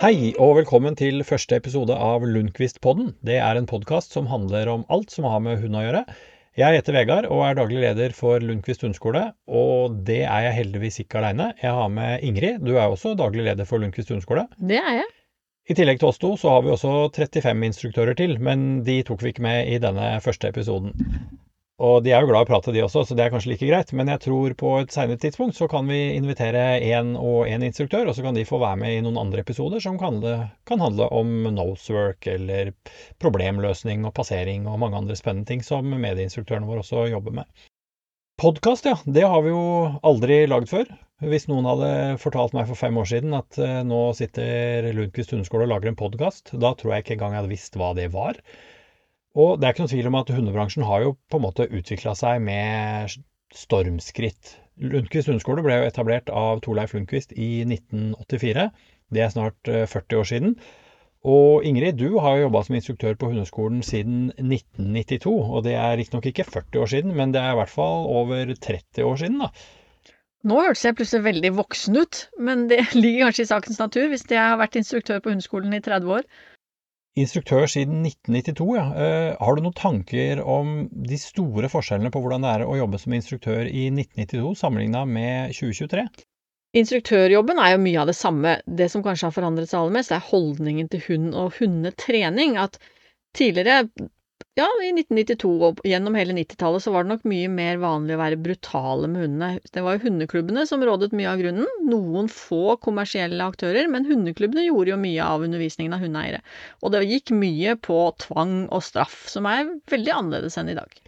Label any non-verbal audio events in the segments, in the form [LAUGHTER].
Hei, og velkommen til første episode av Lundqvist-podden. Det er en podkast som handler om alt som har med hund å gjøre. Jeg heter Vegard og er daglig leder for Lundqvist hundeskole, og det er jeg heldigvis ikke aleine. Jeg har med Ingrid, du er også daglig leder for Lundqvist hundeskole. Det er jeg. I tillegg til oss to så har vi også 35 instruktører til, men de tok vi ikke med i denne første episoden. Og de er jo glad i å prate, de også, så det er kanskje like greit. Men jeg tror på et senere tidspunkt så kan vi invitere én og én instruktør, og så kan de få være med i noen andre episoder som kan, det, kan handle om nosework eller problemløsning og passering og mange andre spennende ting som medieinstruktørene våre også jobber med. Podkast, ja. Det har vi jo aldri lagd før. Hvis noen hadde fortalt meg for fem år siden at uh, nå sitter Lundqvist hundeskole og lager en podkast, da tror jeg ikke engang jeg hadde visst hva det var. Og det er ikke noen tvil om at hundebransjen har jo på en måte utvikla seg med stormskritt. Lundqvist hundeskole ble jo etablert av Torleif Lundqvist i 1984. Det er snart 40 eh, år siden. Og Ingrid, du har jo jobba som instruktør på hundeskolen siden 1992. Og det er riktignok ikke 40 år siden, men det er i hvert fall over 30 år siden, da. Nå hørtes jeg plutselig veldig voksen ut, men det [LAUGHS] ligger kanskje i sakens natur hvis jeg har vært instruktør på hundeskolen i 30 år. Instruktør siden 1992, ja. Uh, har du noen tanker om de store forskjellene på hvordan det er å jobbe som instruktør i 1992 sammenligna med 2023? Instruktørjobben er jo mye av det samme. Det som kanskje har forandret seg aller mest, er holdningen til hund og hundetrening. At tidligere ja, i 1992 og gjennom hele 90-tallet så var det nok mye mer vanlig å være brutale med hundene. Det var jo hundeklubbene som rådet mye av grunnen. Noen få kommersielle aktører, men hundeklubbene gjorde jo mye av undervisningen av hundeeiere. Og det gikk mye på tvang og straff, som er veldig annerledes enn i dag.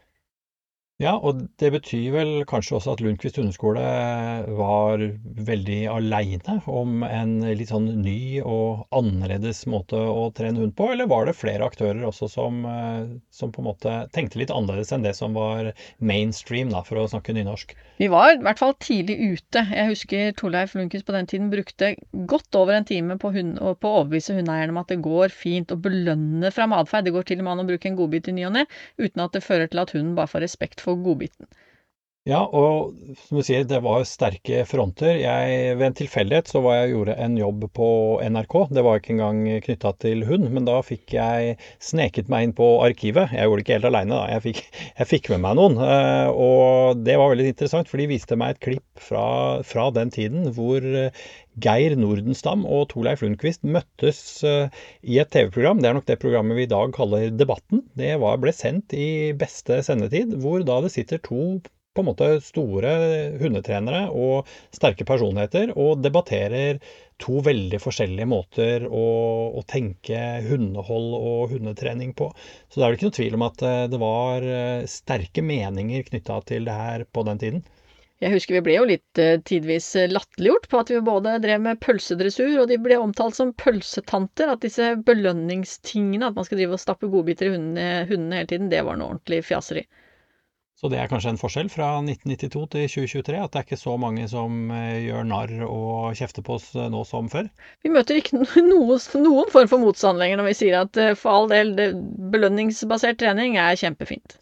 Ja, og det betyr vel kanskje også at Lundqvist hundeskole var veldig aleine om en litt sånn ny og annerledes måte å trene hund på, eller var det flere aktører også som, eh, som på en måte tenkte litt annerledes enn det som var mainstream, da, for å snakke nynorsk? Vi var i hvert fall tidlig ute. Jeg husker Torleif Lundqvist på den tiden brukte godt over en time på, hund, på å overbevise hundeeierne om at det går fint å belønne fram atferd. Det går til og med an å bruke en godbit i ny og ne, uten at det fører til at hunden bare får respekt for godbiten. Ja, og som du sier, det var sterke fronter. Jeg, ved en tilfeldighet så var jeg gjorde en jobb på NRK. Det var ikke engang knytta til hund, men da fikk jeg sneket meg inn på arkivet. Jeg gjorde det ikke helt aleine, da. Jeg fikk, jeg fikk, med meg noen. Eh, og det var veldig interessant, for de viste meg et klipp fra, fra den tiden hvor Geir Nordenstam og Torleif Lundqvist møttes eh, i et TV-program. Det er nok det programmet vi i dag kaller Debatten. Det var, ble sendt i beste sendetid, hvor da det sitter to på en måte store hundetrenere og sterke personligheter og debatterer to veldig forskjellige måter å, å, tenke hundehold og hundetrening på. Så det er vel ikke noe tvil om at eh, det var eh, sterke meninger knytta til det her på den tiden. Jeg husker vi ble jo litt uh, tidvis latterliggjort på at vi både drev med pølsedressur, og de ble omtalt som pølsetanter. At disse belønningstingene, at man skal drive og stappe godbiter i hundene, hundene hele tiden, det var noe ordentlig fjaseri. Så det er kanskje en forskjell fra 1992 til 2023, at det er ikke så mange som eh, gjør narr og kjefter på oss eh, nå som før? Vi møter ikke [LAUGHS] noe, noen form for motstand lenger når vi sier at eh, for all del, belønningsbasert trening er kjempefint.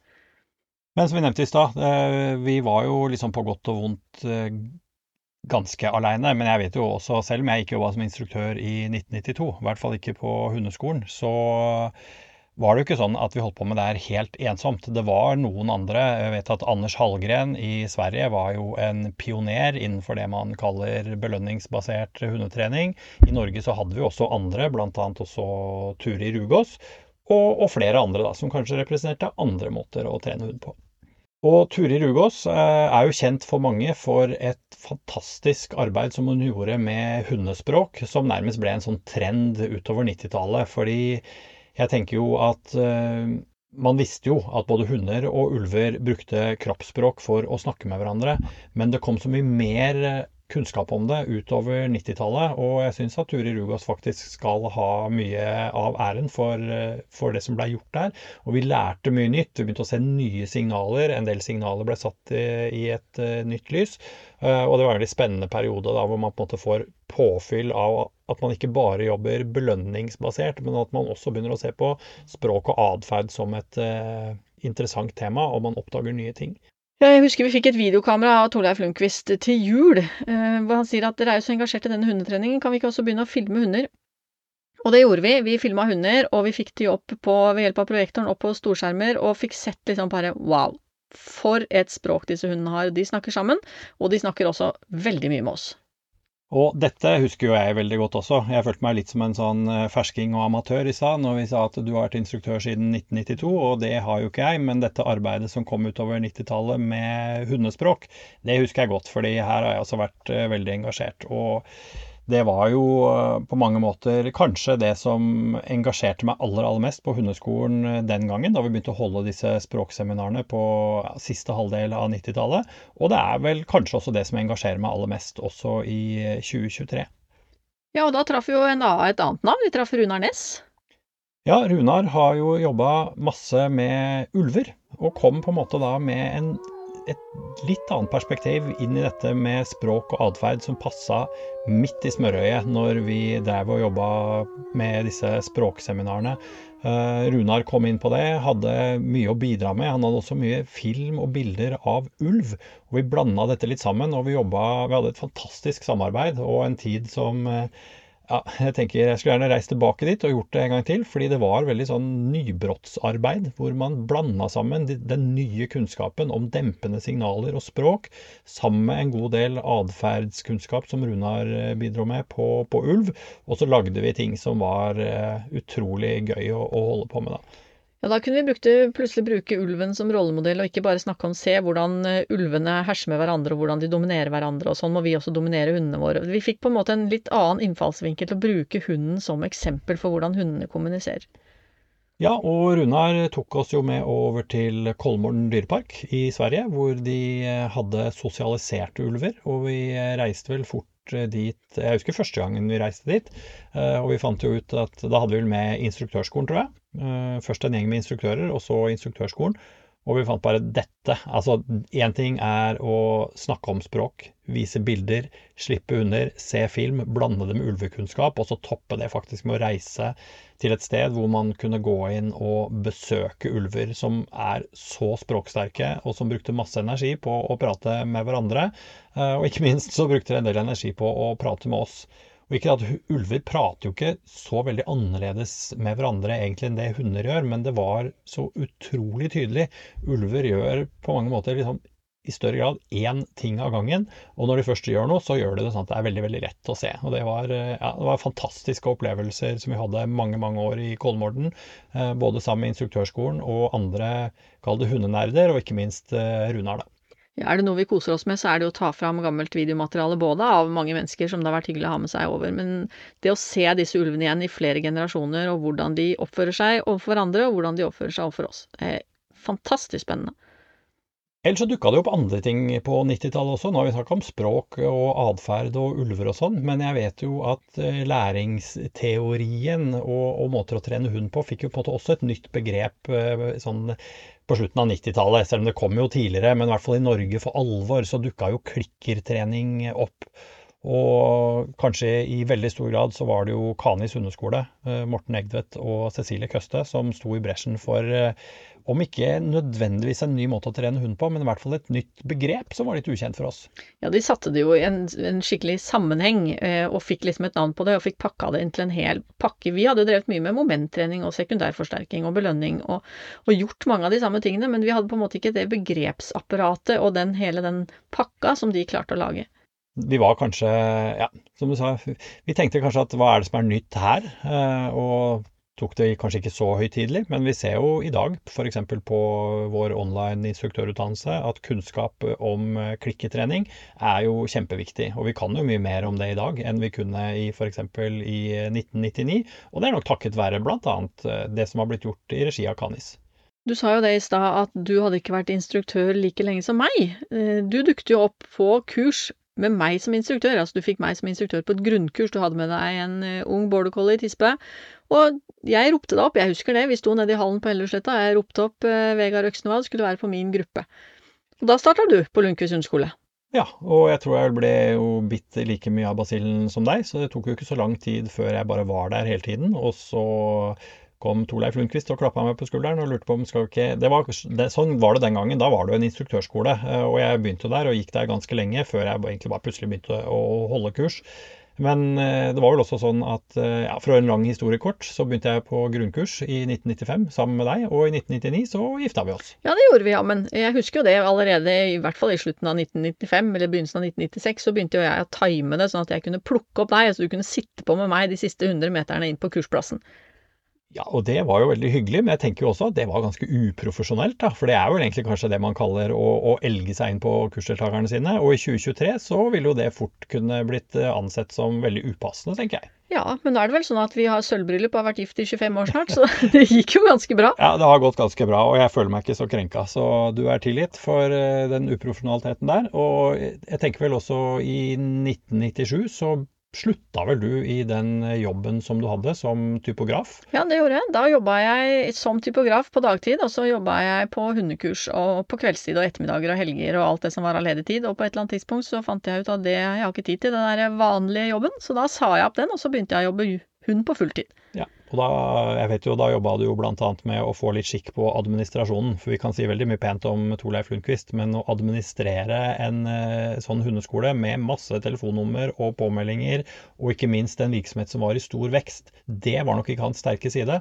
Men som vi nevnte i stad, vi var jo liksom på godt og vondt ganske aleine. Men jeg vet jo også, selv om jeg ikke jobba som instruktør i 1992, i hvert fall ikke på hundeskolen, så var det jo ikke sånn at vi holdt på med det her helt ensomt. Det var noen andre. Jeg vet at Anders Hallgren i Sverige var jo en pioner innenfor det man kaller belønningsbasert hundetrening. I Norge så hadde vi også andre, bl.a. også Turi Rugås. Og, og, flere andre da, som kanskje representerte andre måter å trene hund på. Og Turi Rugås eh, er jo kjent for mange for et fantastisk arbeid som hun gjorde med hundespråk, som nærmest ble en sånn trend utover 90-tallet. Fordi jeg tenker jo at uh, man visste jo at både hunder og ulver brukte kroppsspråk for å snakke med hverandre, men det kom så mye mer kunnskap om det utover 90-tallet. Og jeg syns at Turi Rugas faktisk skal ha mye av æren for, for det som ble gjort der. Og vi lærte mye nytt. Vi begynte å se nye signaler. En del signaler ble satt i, i et uh, nytt lys. Uh, og det var en veldig spennende periode da, hvor man på en måte får påfyll av at man ikke bare jobber belønningsbasert, men at man også begynner å se på språk og atferd som et uh, interessant tema, og man oppdager nye ting. Jeg husker vi fikk et videokamera av Torleif Lundqvist til jul, eh, hvor han sier at dere er jo så engasjert i denne hundetreningen, kan vi ikke også begynne å filme hunder? Og det gjorde vi. Vi filma hunder, og vi fikk de opp på, ved hjelp av projektoren opp på storskjermer, og fikk sett liksom bare wow. For et språk disse hundene har. De snakker sammen, og de snakker også veldig mye med oss. Og dette husker jo jeg veldig godt også. Jeg følte meg litt som en sånn eh, fersking og amatør i stad når vi sa at du har vært instruktør siden 1992, og det har jo ikke jeg. Men dette arbeidet som kom utover 90-tallet med hundespråk, det husker jeg godt. fordi her har jeg altså vært eh, veldig engasjert. Og det var jo eh, på mange måter kanskje det som engasjerte meg aller, aller mest på hundeskolen eh, den gangen, da vi begynte å holde disse språkseminarene på siste halvdel av 90-tallet. Og det er vel kanskje også det som engasjerer meg aller mest også i 2023. Eh, ja, og da traff jo en, et annet navn. Vi traff Runar Næss. Ja, Runar har jo jobba masse med ulver, og kom på en måte da med en et litt annet perspektiv inn i dette med språk og atferd som passa midt i smørøyet når vi drev og jobba med disse språkseminarene. Uh, Runar kom inn på det, hadde mye å bidra med. Han hadde også mye film og bilder av ulv. og Vi blanda dette litt sammen, og vi, jobbet, vi hadde et fantastisk samarbeid og en tid som uh, ja, jeg tenker jeg skulle gjerne reist tilbake dit og gjort det en gang til. Fordi det var veldig sånn nybrottsarbeid hvor man blanda sammen den nye kunnskapen om dempende signaler og språk sammen med en god del atferdskunnskap som Runar eh, bidro med på, på, ulv. Og så lagde vi ting som var uh, utrolig gøy å, å holde på med da. Ja, da kunne vi brukte, plutselig bruke ulven som rollemodell, og ikke bare snakke om se hvordan eh, ulvene herser med hverandre, og hvordan de dominerer hverandre, og sånn må vi også dominere hundene våre. Vi fikk på en måte en litt annen innfallsvinkel til å bruke hunden som eksempel for hvordan hundene kommuniserer. Ja, og Runar tok oss jo med over til Kolmården dyrepark i Sverige, hvor de eh, hadde sosialiserte ulver. Og vi eh, reiste vel fort dit Jeg husker første gangen vi reiste dit. Og vi fant jo ut at da hadde vi vel med instruktørskolen, tror jeg. Eh, først en gjeng med instruktører, og så instruktørskolen. Og vi fant bare dette. Altså, én ting er å snakke om språk, vise bilder, slippe under, se film, blande det med ulvekunnskap, og så toppe det faktisk med å reise til et sted hvor man kunne gå inn og besøke ulver som er så språksterke, og som brukte masse energi på å prate med hverandre. Eh, og ikke minst så brukte de en del energi på å prate med oss. Og ikke at Ulver prater jo ikke så veldig annerledes med hverandre egentlig enn det hunder gjør, men det var så utrolig tydelig. Ulver gjør på mange måter liksom i større grad én ting av gangen. Og når de først gjør noe, så gjør de det sånn at det er veldig veldig lett å se. Og det var, ja, det var fantastiske opplevelser som vi hadde mange mange år i Kolmorden. Eh, både sammen med instruktørskolen og andre, kall det hundenerder, og ikke minst eh, Runar, da. Er det noe vi koser oss med, så er det å ta fram gammelt videomateriale både av mange mennesker som det har vært hyggelig å ha med seg over, men det å se disse ulvene igjen i flere generasjoner, og hvordan de oppfører seg overfor hverandre, og hvordan de oppfører seg overfor oss, fantastisk spennende. Ellers så dukka det opp andre ting på 90-tallet også. Nå har vi snakka om språk og atferd og ulver og sånn, men jeg vet jo at eh, læringsteorien og, og, måter å trene hund på fikk jo på en måte også et nytt begrep eh, sånn på slutten av 90-tallet, selv om det kom jo tidligere. Men i hvert fall i Norge for alvor så dukka jo klikkertrening opp. Og kanskje i veldig stor grad så var det jo Kanis hundeskole, eh, Morten Egdvedt og Cecilie Køste, som sto i bresjen for eh, om ikke nødvendigvis en ny måte å trene hund på, men i hvert fall et nytt begrep som var litt ukjent for oss. Ja, de satte det jo i en, en skikkelig sammenheng, eh, og fikk liksom et navn på det, og fikk pakka det inn til en hel pakke. Vi hadde jo drevet mye med momenttrening og sekundærforsterking og belønning, og, og, gjort mange av de samme tingene, men vi hadde på en måte ikke det begrepsapparatet og den, hele den pakka som de klarte å lage. Vi var kanskje, ja, som du sa, vi tenkte kanskje at hva er det som er nytt her? Eh, og tok det kanskje ikke så høytidelig, men vi ser jo i dag, f.eks. på vår online instruktørutdannelse, at kunnskap om eh, klikketrening er jo kjempeviktig. Og vi kan jo mye mer om det i dag enn vi kunne i f.eks. i 1999. Og det er nok takket være bl.a. Eh, det som har blitt gjort i regi av Kanis. Du sa jo det i stad at du hadde ikke vært instruktør like lenge som meg. Eh, du dukket jo opp på kurs med meg som instruktør. Altså du fikk meg som instruktør på et grunnkurs. Du hadde med deg en ung border collie tispe. Og jeg ropte da opp, jeg husker det, vi sto nede i hallen på Hellerudsletta, jeg ropte opp eh, Vegard Øksnevald, skulle være på min gruppe. Og da starta du på Lundqvist hundeskole. Ja, og jeg tror jeg ble jo bitt like mye av basillen som deg, så det tok jo ikke så lang tid før jeg bare var der hele tiden. Og så kom Torleif Lundqvist og klappa meg på skulderen og lurte på om skal ikke det var, det, Sånn var det den gangen. Da var det jo en instruktørskole, eh, og jeg begynte der og gikk der ganske lenge før jeg egentlig bare plutselig begynte å holde kurs. Men eh, det var vel også sånn at eh, ja, fra en lang historie kort, så begynte jeg på grunnkurs i 1995 sammen med deg, og i 1999 så gifta vi oss. Ja, det gjorde vi, ja. Men jeg husker jo det allerede, i hvert fall i slutten av 1995 eller begynnelsen av 1996, så begynte jo jeg å time det sånn at jeg kunne plukke opp deg, så du kunne sitte på med meg de siste 100 meterne inn på kursplassen. Ja, og det var jo veldig hyggelig, men jeg tenker jo også at det var ganske uprofesjonelt. da, For det er jo egentlig kanskje det man kaller å, å elge seg inn på kursdeltakerne sine. Og i 2023 så ville jo det fort kunne blitt eh, ansett som veldig upassende, tenker jeg. Ja, men nå er det vel sånn at vi har sølvbryllup og har vært gift i 25 år snart, så [LAUGHS] det gikk jo ganske bra. Ja, det har gått ganske bra, og jeg føler meg ikke så krenka. Så du er tilgitt for eh, den uprofesjonaliteten der. Og jeg tenker vel også i 1997 så slutta vel du i den jobben som du hadde som typograf? Ja, det gjorde jeg. Da jobba jeg som typograf på dagtid, og så jobba jeg på hundekurs og på kveldstid og ettermiddager og helger og alt det som var av ledig tid. Og på et eller annet tidspunkt så fant jeg ut at det, jeg har ikke tid til den der vanlige jobben, så da sa jeg opp den, og så begynte jeg å jobbe hund på fulltid. Ja, og da, jeg vet jo, da jobba du jo bl.a. med å få litt skikk på administrasjonen. For vi kan si veldig mye pent om Torleif Lundqvist, men å administrere en eh, sånn hundeskole med masse telefonnummer og påmeldinger, og ikke minst en virksomhet som var i stor vekst, det var nok ikke hans sterke side.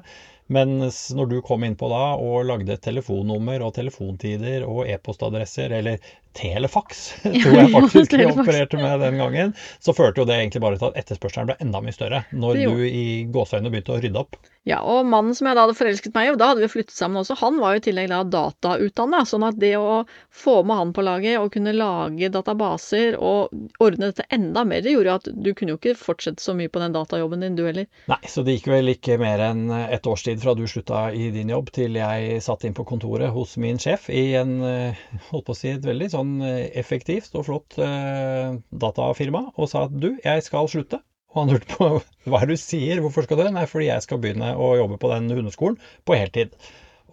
Mens når du kom innpå da og lagde telefonnummer og telefontider og e-postadresser, eller Telefax, [LAUGHS] tror jeg [LAUGHS] faktisk vi opererte med den gangen, så førte jo det egentlig bare til at etterspørselen ble enda mye større når du i gåseøynene begynte å rydde opp. Ja, og mannen som jeg da hadde forelsket meg i, da hadde vi flyttet sammen også, han var jo i tillegg da datautdanna. Sånn at det å få med han på laget og kunne lage databaser og ordne dette enda mer, det gjorde at du kunne jo ikke fortsette så mye på den datajobben din, du heller. Nei, så det gikk vel ikke mer enn et års tid fra du slutta i din jobb til jeg satt inn på kontoret hos min sjef i en, eh, holdt på å si, et veldig sånn eh, effektivt og flott eh, datafirma og sa at du, jeg skal slutte. Og han lurte på hva er det du sier, hvorfor skal det? Nei, fordi jeg skal begynne å jobbe på den hundeskolen på heltid.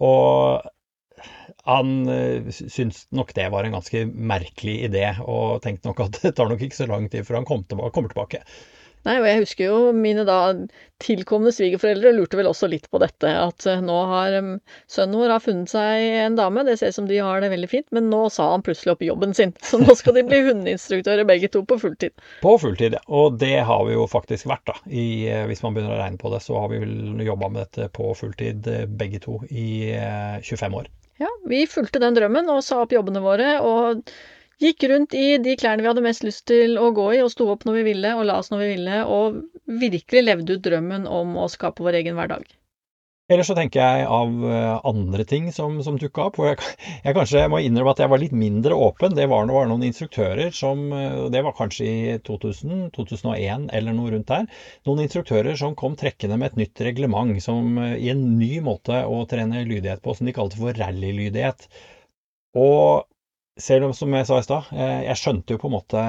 Og han uh, syntes nok det var en ganske merkelig idé, og tenkte nok at [LAUGHS] det tar nok ikke så lang tid før han kommer tilbake. Nei, og jeg husker jo mine da tilkomne svigerforeldre lurte vel også litt på dette. At eh, nå har sønnen vår har funnet seg en dame, det ser ut som de har det veldig fint, men nå sa han plutselig opp jobben sin. [LAUGHS] Så nå skal de bli hundeinstruktører begge to på fulltid. På fulltid, ja. Og det har vi jo faktisk vært, da. I, eh, hvis man begynner å regne på det, så har vi vel jobba med dette på fulltid eh, begge to i 25 år. Ja, vi fulgte den drømmen og sa opp jobbene våre. og Gikk rundt i de klærne vi hadde mest lyst til å gå i, og sto opp når vi ville, og la oss når vi ville, og virkelig levde ut drømmen om å skape vår egen hverdag. Ellers så tenker jeg av eh, andre ting som, som dukka opp. hvor jeg, jeg, kanskje må innrømme at jeg var litt mindre åpen. Det var, var noen instruktører som eh, Det var kanskje i 2000, 2001 eller noe rundt der. Noen instruktører som kom trekkende med et nytt reglement som, eh, i en ny måte å trene lydighet på, som de kalte for rallylydighet. Og selv om, som jeg sa i stad, eh, jeg skjønte jo på en måte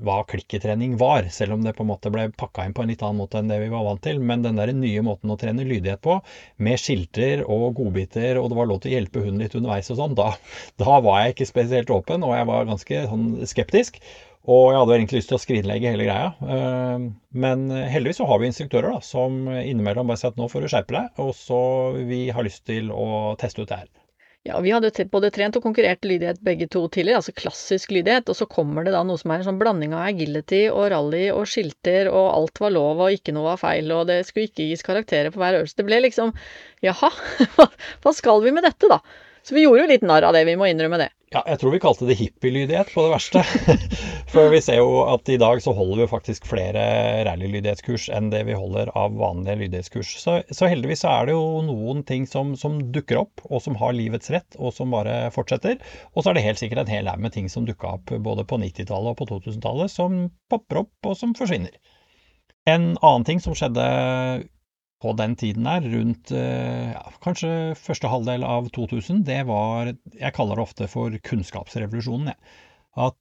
hva klikketrening var, selv om det på en måte ble pakka inn på en litt annen måte enn det vi var vant til. Men den der nye måten å trene lydighet på, med skilter og godbiter, og det var lov til å hjelpe hunden litt underveis og sånn, da, da, var jeg ikke spesielt åpen, og jeg var ganske sånn skeptisk. Og jeg hadde egentlig lyst til å skrinlegge hele greia. Eh, men heldigvis så har vi instruktører da, som innimellom bare sier at nå får du skjerpe deg, og så vi har lyst til å teste ut det her. Ja, vi hadde både trent og konkurrert lydighet begge to tidligere, altså klassisk lydighet, og så kommer det da noe som er en sånn blanding av agility og rally og skilter, og alt var lov og ikke noe var feil, og det skulle ikke gis karakterer på hver øvelse. Det ble liksom jaha, [LAUGHS] hva skal vi med dette, da? Så vi gjorde jo litt narr av det, vi må innrømme det. Ja, jeg tror vi kalte det hippielydighet på det verste. [LAUGHS] For vi ser jo at i dag så holder vi faktisk flere rallylydighetskurs enn det vi holder av vanlige lydighetskurs. Så, så, heldigvis så er det jo noen ting som, som, dukker opp, og som har livets rett, og som bare fortsetter. Og så er det helt sikkert en hel haug med ting som dukka opp både på 90-tallet og på 2000-tallet, som popper opp og som forsvinner. En annen ting som skjedde på den tiden der, rundt eh, ja, kanskje første halvdel av 2000, det var Jeg kaller det ofte for kunnskapsrevolusjonen. Ja. At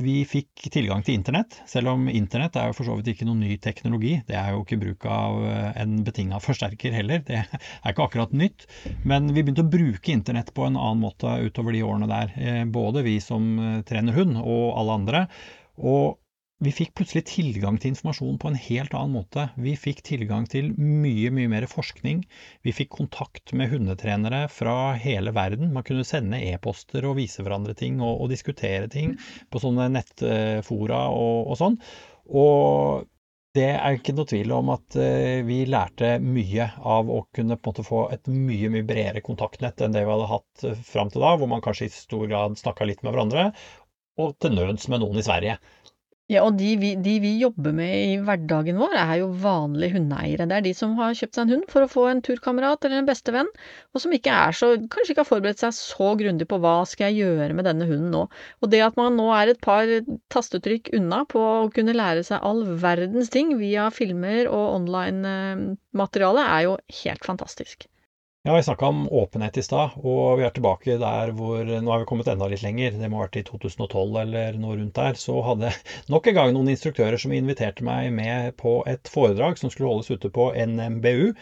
vi fikk tilgang til internett, selv om internett er jo for så vidt ikke noen ny teknologi. Det er jo ikke bruk av eh, en betinga forsterker heller, det er ikke akkurat nytt. Men vi begynte å bruke internett på en annen måte utover de årene der. Eh, både vi som trener hund, og alle andre. Og vi fikk plutselig tilgang til informasjon på en helt annen måte. Vi fikk tilgang til mye, mye mer forskning. Vi fikk kontakt med hundetrenere fra hele verden. Man kunne sende e-poster og vise hverandre ting og, og, diskutere ting på sånne nettfora og, og sånn. Og det er ikke noe tvil om at eh, vi lærte mye av å kunne få et mye mye bredere kontaktnett enn det vi hadde hatt eh, fram til da, hvor man kanskje i stor grad snakka litt med hverandre, og til nøds med noen i Sverige. Ja, og de vi, de vi jobber med i hverdagen vår, er jo vanlige hundeeiere. Det er de som har kjøpt seg en hund for å få en turkamerat eller en bestevenn, og som ikke er så, kanskje ikke har forberedt seg så grundig på hva skal jeg gjøre med denne hunden nå. Og det at man nå er et par tastetrykk unna på å kunne lære seg all verdens ting via filmer og online-materiale, er jo helt fantastisk. Ja, Vi snakka om åpenhet i stad, og vi er tilbake der hvor Nå har vi kommet enda litt lenger, det må ha vært i 2012 eller noe rundt der. Så hadde nok en gang noen instruktører som inviterte meg med på et foredrag som skulle holdes ute på NMBU.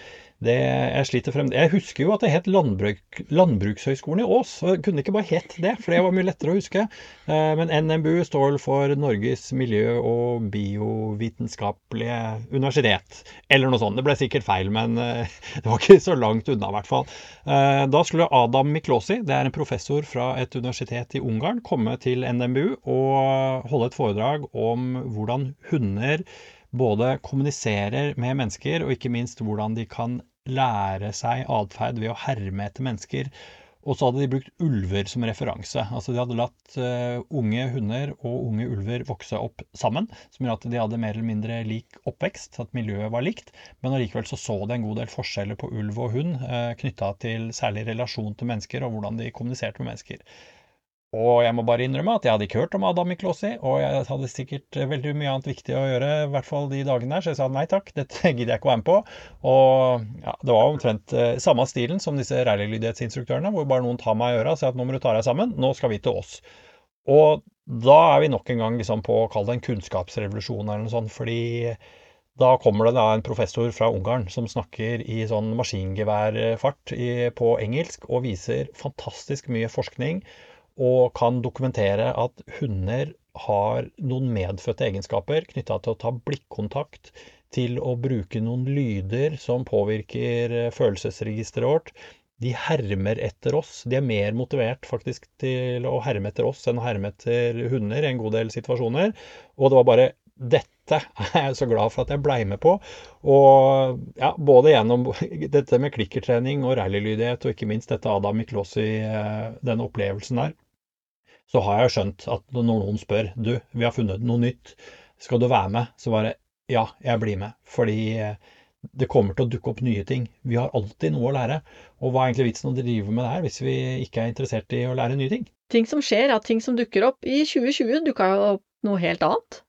Det, jeg sliter frem Jeg husker jo at det het landbruk, Landbrukshøgskolen i Ås. Jeg kunne ikke bare het det, for det var mye lettere å huske. Eh, men NMBU står for Norges miljø- og biovitenskapelige universitet. Eller noe sånt. Det ble sikkert feil, men eh, [LAUGHS] det var ikke så langt unna, i hvert fall. Eh, da skulle Adam Miklosi, det er en professor fra et universitet i Ungarn, komme til NMBU og holde et foredrag om hvordan hunder både kommuniserer med mennesker, og ikke minst hvordan de kan lære seg atferd ved å herme etter mennesker. Og så hadde de brukt ulver som referanse. Altså De hadde latt uh, unge hunder og unge ulver vokse opp sammen, som gjorde at de hadde mer eller mindre lik oppvekst, at miljøet var likt. Men allikevel så så de en god del forskjeller på ulv og hund uh, eh, knytta til særlig relasjon til mennesker og hvordan de kommuniserte med mennesker. Og jeg må bare innrømme at jeg hadde ikke hørt om Adam Miklosi, og jeg hadde sikkert veldig mye annet viktig å gjøre, i hvert fall de dagene der, så jeg sa nei takk, dette [LAUGHS] gidder jeg ikke å være med på. Og ja, det var omtrent eh, samme stilen som disse rallylydighetsinstruktørene, hvor bare noen tar meg i øra og sier at nå må du ta deg sammen, nå skal vi til oss. Og da er vi nok en gang liksom på å kalle det en kunnskapsrevolusjon eller noe sånt, fordi da kommer det da en professor fra Ungarn som snakker i sånn maskingeværfart på engelsk og viser fantastisk mye forskning og kan dokumentere at hunder har noen medfødte egenskaper knytta til å ta blikkontakt, til å bruke noen lyder som påvirker eh, følelsesregisteret vårt. De hermer etter oss. De er mer motivert faktisk til å herme etter oss enn å herme etter hunder i en god del situasjoner. Og det var bare dette [LAUGHS] er jeg så glad for at jeg blei med på. Og ja, både gjennom [LAUGHS] dette med klikkertrening og rallylydighet, og ikke minst dette Adam Miklosi, eh, denne opplevelsen der, så har jeg skjønt at når noen spør du, vi har funnet noe nytt, skal du være med? Så bare ja, jeg blir med. Fordi eh, det kommer til å dukke opp nye ting. Vi har alltid noe å lære. Og hva er egentlig vitsen å drive med det her hvis vi ikke er interessert i å lære nye ting? Ting som skjer, ja, ting som dukker opp. I 2020 dukka jo opp noe helt annet.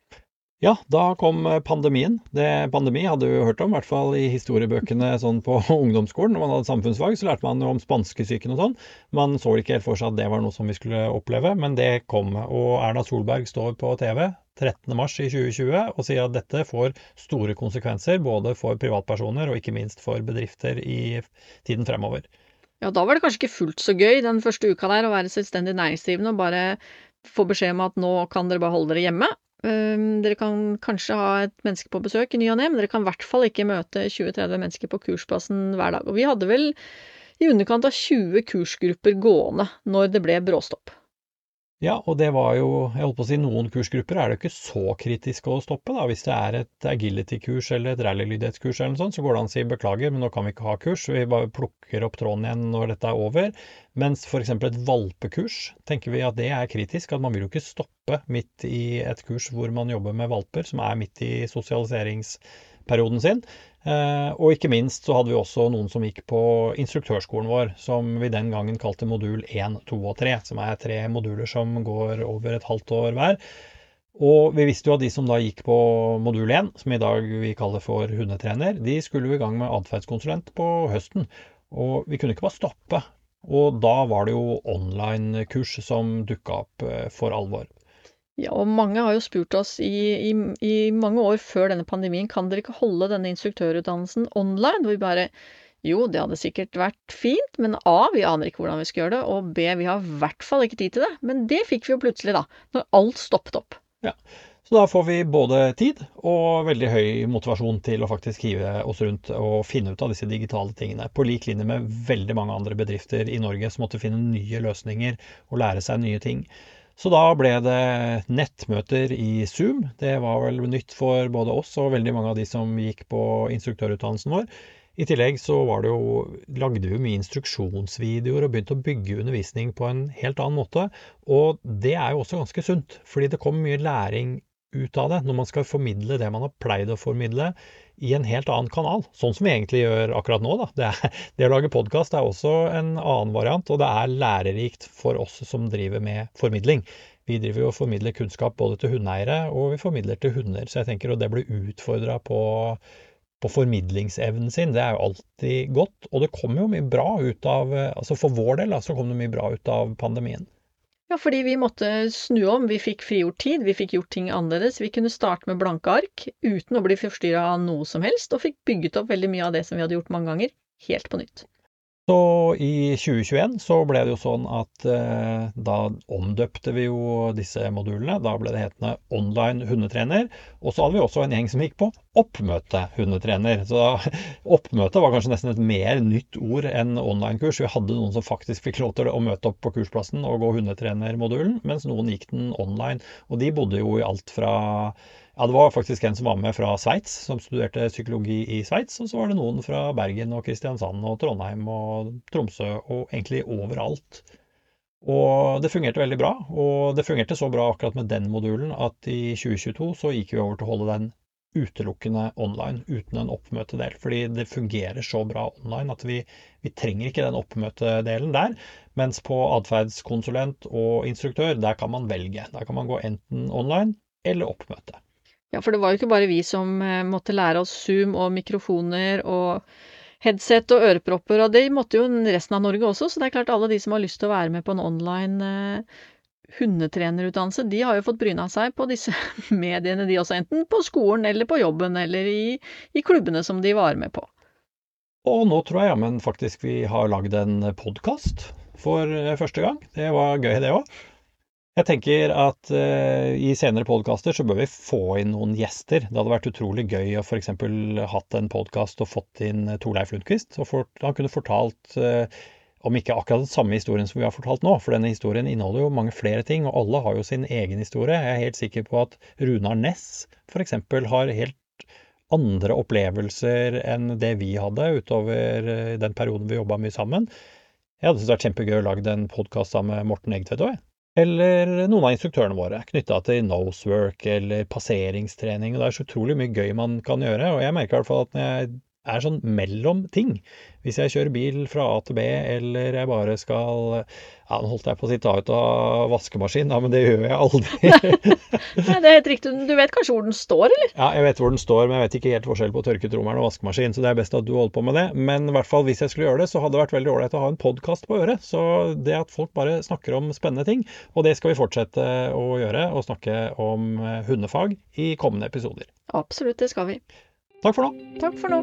Ja, da kom eh, pandemien. Det, pandemi hadde vi hørt om, i hvert fall i historiebøkene sånn på [LAUGHS] ungdomsskolen. Når man hadde samfunnsfag, så lærte man jo om spanskesyken og sånn. Man så ikke helt for seg at det var noe som vi skulle oppleve, men det kom. Og Erna Solberg står på TV 13.3 i 2020 og sier at dette får store konsekvenser både for privatpersoner og ikke minst for bedrifter i tiden fremover. Ja, da var det kanskje ikke fullt så gøy den første uka der å være selvstendig næringsdrivende og bare få beskjed om at nå kan dere bare holde dere hjemme. Ehm, dere kan kanskje ha et menneske på besøk i ny og ne, men dere kan i hvert fall ikke møte 20-30 mennesker på kursplassen hver dag. Og vi hadde vel i underkant av 20 kursgrupper gående når det ble bråstopp. Ja, og det var jo Jeg holdt på å si noen kursgrupper er det ikke så kritisk å stoppe. da. Hvis det er et agility-kurs eller et rallylydighetskurs eller noe sånt, så går det an å si beklager, men nå kan vi ikke ha kurs. Vi bare plukker opp tråden igjen når dette er over. Mens f.eks. et valpekurs tenker vi at det er kritisk. At man vil jo ikke stoppe midt i et kurs hvor man jobber med valper, som er midt i sosialiseringsperioden sin. Eh, og ikke minst så hadde vi også noen som gikk på instruktørskolen vår, som vi den gangen kalte modul 1, 2 og 3, som er tre moduler som går over et halvt år hver. Og vi visste jo at de som da gikk på modul 1, som i dag vi kaller for hundetrener, de skulle jo i gang med atferdskonsulent på høsten. Og vi kunne ikke bare stoppe. Og da var det jo online-kurs som dukka opp eh, for alvor. Ja, og mange har jo spurt oss i, i, i, mange år før denne pandemien kan dere ikke holde denne instruktørutdannelsen online. Hvor vi bare jo, det hadde sikkert vært fint, men A, vi aner ikke hvordan vi skal gjøre det, og B, vi har i hvert fall ikke tid til det. Men det fikk vi jo plutselig, da, når alt stoppet opp. Ja, Så da får vi både tid og veldig høy motivasjon til å faktisk hive oss rundt og finne ut av disse digitale tingene. På lik linje med veldig mange andre bedrifter i Norge som måtte finne nye løsninger og lære seg nye ting. Så da ble det nettmøter i Zoom. Det var vel nytt for både oss og veldig mange av de som gikk på instruktørutdannelsen vår. I tillegg så var det jo, lagde vi mye instruksjonsvideoer og begynte å bygge undervisning på en helt annen måte. Og det er jo også ganske sunt, fordi det kom mye læring ut av det når man skal formidle det man har pleid å formidle i en helt annen kanal. Sånn som vi egentlig gjør akkurat nå. Da. Det, [LAUGHS] det å lage podkast er også en annen variant, og det er lærerikt for oss som driver med formidling. Vi driver jo og formidler kunnskap både til hundeeiere og vi formidler til hunder. Så jeg tenker at det blir utfordra på på formidlingsevnen sin. Det er jo alltid godt. Og det kommer jo mye bra ut av altså For vår del så kom det mye bra ut av pandemien. Ja, fordi vi måtte snu om. Vi fikk frigjort tid, vi fikk gjort ting annerledes. Vi kunne starte med blanke ark uten å bli forstyrra av noe som helst, og fikk bygget opp veldig mye av det som vi hadde gjort mange ganger, helt på nytt. Så i 2021 så ble det jo sånn at eh, da omdøpte vi jo disse modulene. Da ble det hetende online hundetrener. Og så hadde vi også en gjeng som gikk på oppmøte hundetrener. Så [LAUGHS] oppmøte var kanskje nesten et mer nytt ord enn online-kurs. Vi hadde noen som faktisk fikk lov til å møte opp på kursplassen og gå hundetrenermodulen, mens noen gikk den online. Og de bodde jo i alt fra ja, det var faktisk en som var med fra Sveits, som studerte psykologi i Sveits. Og så var det noen fra Bergen og Kristiansand og Trondheim og Tromsø og egentlig overalt. Og det fungerte veldig bra. Og det fungerte så bra akkurat med den modulen at i 2022 så gikk vi over til å holde den utelukkende online, uten en oppmøtedel. Fordi det fungerer så bra online at vi, vi trenger ikke den oppmøtedelen der. Mens på atferdskonsulent og instruktør, der kan man velge. Der kan man gå enten online eller oppmøte. Ja, for det var jo ikke bare vi som eh, måtte lære oss Zoom og mikrofoner og headset og ørepropper, og det måtte jo resten av Norge også. Så det er klart alle de som har lyst til å være med på en online eh, hundetrenerutdannelse, de har jo fått bryna seg på disse [LAUGHS] mediene, de også. Enten på skolen eller på jobben eller i, i klubbene som de var med på. Og nå tror jeg jammen faktisk vi har lagd en podkast for eh, første gang. Det var gøy, det òg. Jeg tenker at uh, i senere podkaster så bør vi få inn noen gjester. Det hadde vært utrolig gøy å f.eks. hatt en podkast og fått inn Torleif Lundqvist. Og for, han kunne fortalt uh, om ikke akkurat den samme historien som vi har fortalt nå, for denne historien inneholder jo mange flere ting, og alle har jo sin egen historie. Jeg er helt sikker på at Runar Næss f.eks. har helt andre opplevelser enn det vi hadde utover eh, den perioden vi jobba mye sammen. Jeg hadde syntes det vært kjempegøy å lage en podkast sammen med Morten Egtvedt òg, jeg eller noen av instruktørene våre knytta til nosework eller passeringstrening. og Det er så utrolig mye gøy man kan gjøre. og Jeg merker i hvert fall at når jeg er sånn mellom ting. Hvis jeg kjører bil fra A til B, eller jeg bare skal Ja, nå holdt jeg på å si ta ut av vaskemaskin, ja, men det gjør jeg aldri. [LAUGHS] Nei, det er helt riktig. Du vet kanskje hvor den står, eller? Ja, jeg vet hvor den står, men jeg vet ikke helt forskjell på tørketrommelen og vaskemaskin, så det er best at du holder på med det. Men i hvert fall hvis jeg skulle gjøre det, så hadde det vært veldig ålreit å ha en podkast på øret. Så det at folk bare snakker om spennende ting, og det skal vi fortsette å gjøre, og snakke om hundefag i kommende episoder. Absolutt, det skal vi. Takk for nå. Takk for nå.